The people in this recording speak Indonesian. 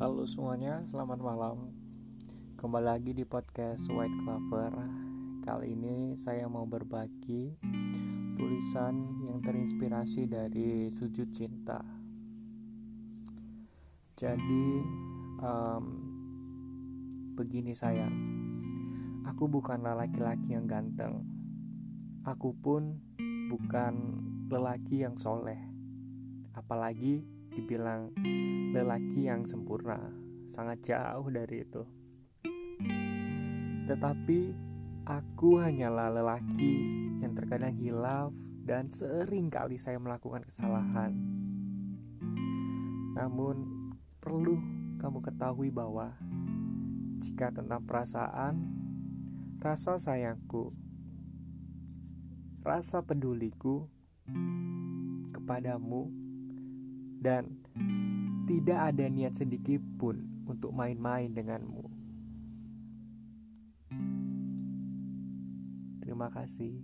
Halo semuanya, selamat malam. Kembali lagi di podcast White Clover. Kali ini saya mau berbagi tulisan yang terinspirasi dari sujud cinta. Jadi, um, begini saya, aku bukanlah laki-laki yang ganteng. Aku pun bukan lelaki yang soleh, apalagi dibilang lelaki yang sempurna, sangat jauh dari itu. Tetapi aku hanyalah lelaki yang terkadang hilaf dan sering kali saya melakukan kesalahan. Namun perlu kamu ketahui bahwa jika tentang perasaan, rasa sayangku, rasa peduliku kepadamu dan tidak ada niat sedikit pun untuk main-main denganmu. Terima kasih.